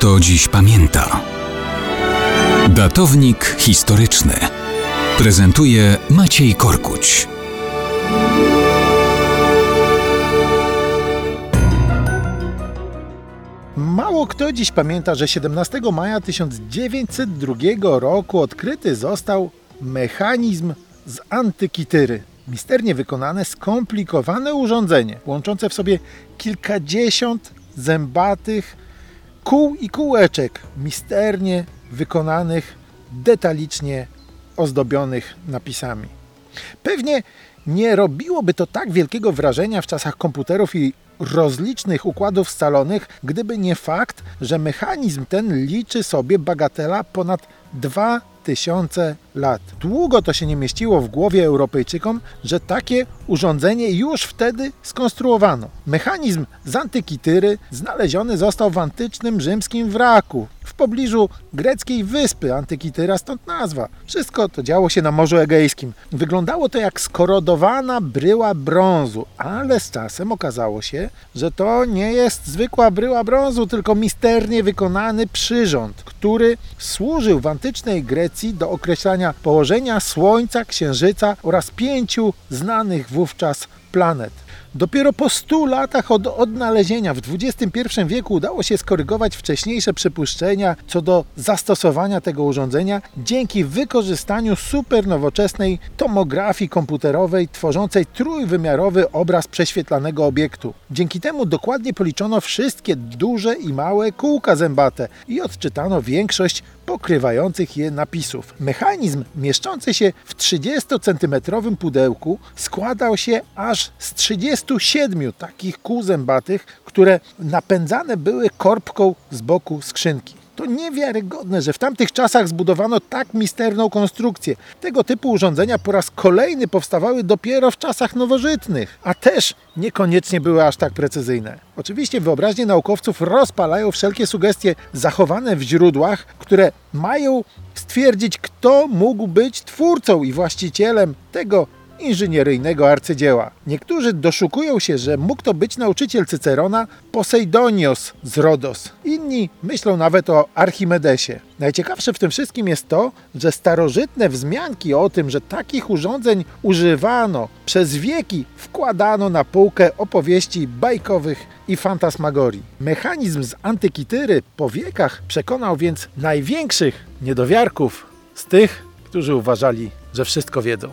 kto dziś pamięta. Datownik historyczny prezentuje Maciej Korkuć. Mało kto dziś pamięta, że 17 maja 1902 roku odkryty został mechanizm z antykityry. Misternie wykonane, skomplikowane urządzenie, łączące w sobie kilkadziesiąt zębatych kół i kółeczek, misternie wykonanych, detalicznie ozdobionych napisami. Pewnie nie robiłoby to tak wielkiego wrażenia w czasach komputerów i rozlicznych układów scalonych, gdyby nie fakt, że mechanizm ten liczy sobie bagatela ponad 2000 lat. Długo to się nie mieściło w głowie Europejczykom, że takie urządzenie już wtedy skonstruowano. Mechanizm z antykityry znaleziony został w antycznym rzymskim wraku pobliżu greckiej wyspy Antykityra, stąd nazwa. Wszystko to działo się na Morzu Egejskim. Wyglądało to jak skorodowana bryła brązu, ale z czasem okazało się, że to nie jest zwykła bryła brązu, tylko misternie wykonany przyrząd, który służył w antycznej Grecji do określania położenia Słońca, Księżyca oraz pięciu znanych wówczas planet. Dopiero po 100 latach od odnalezienia w XXI wieku udało się skorygować wcześniejsze przypuszczenia co do zastosowania tego urządzenia dzięki wykorzystaniu supernowoczesnej tomografii komputerowej tworzącej trójwymiarowy obraz prześwietlanego obiektu. Dzięki temu dokładnie policzono wszystkie duże i małe kółka zębate i odczytano większość pokrywających je napisów. Mechanizm mieszczący się w 30-centymetrowym pudełku składał się aż z 37 takich kół zębatych, które napędzane były korbką z boku skrzynki. To niewiarygodne, że w tamtych czasach zbudowano tak misterną konstrukcję. Tego typu urządzenia po raz kolejny powstawały dopiero w czasach nowożytnych, a też niekoniecznie były aż tak precyzyjne. Oczywiście wyobraźnie naukowców rozpalają wszelkie sugestie zachowane w źródłach, które mają stwierdzić, kto mógł być twórcą i właścicielem tego inżynieryjnego arcydzieła. Niektórzy doszukują się, że mógł to być nauczyciel Cycerona Poseidonios z Rodos. Inni myślą nawet o Archimedesie. Najciekawsze w tym wszystkim jest to, że starożytne wzmianki o tym, że takich urządzeń używano przez wieki, wkładano na półkę opowieści bajkowych i fantasmagorii. Mechanizm z antykityry po wiekach przekonał więc największych niedowiarków z tych, którzy uważali, że wszystko wiedzą.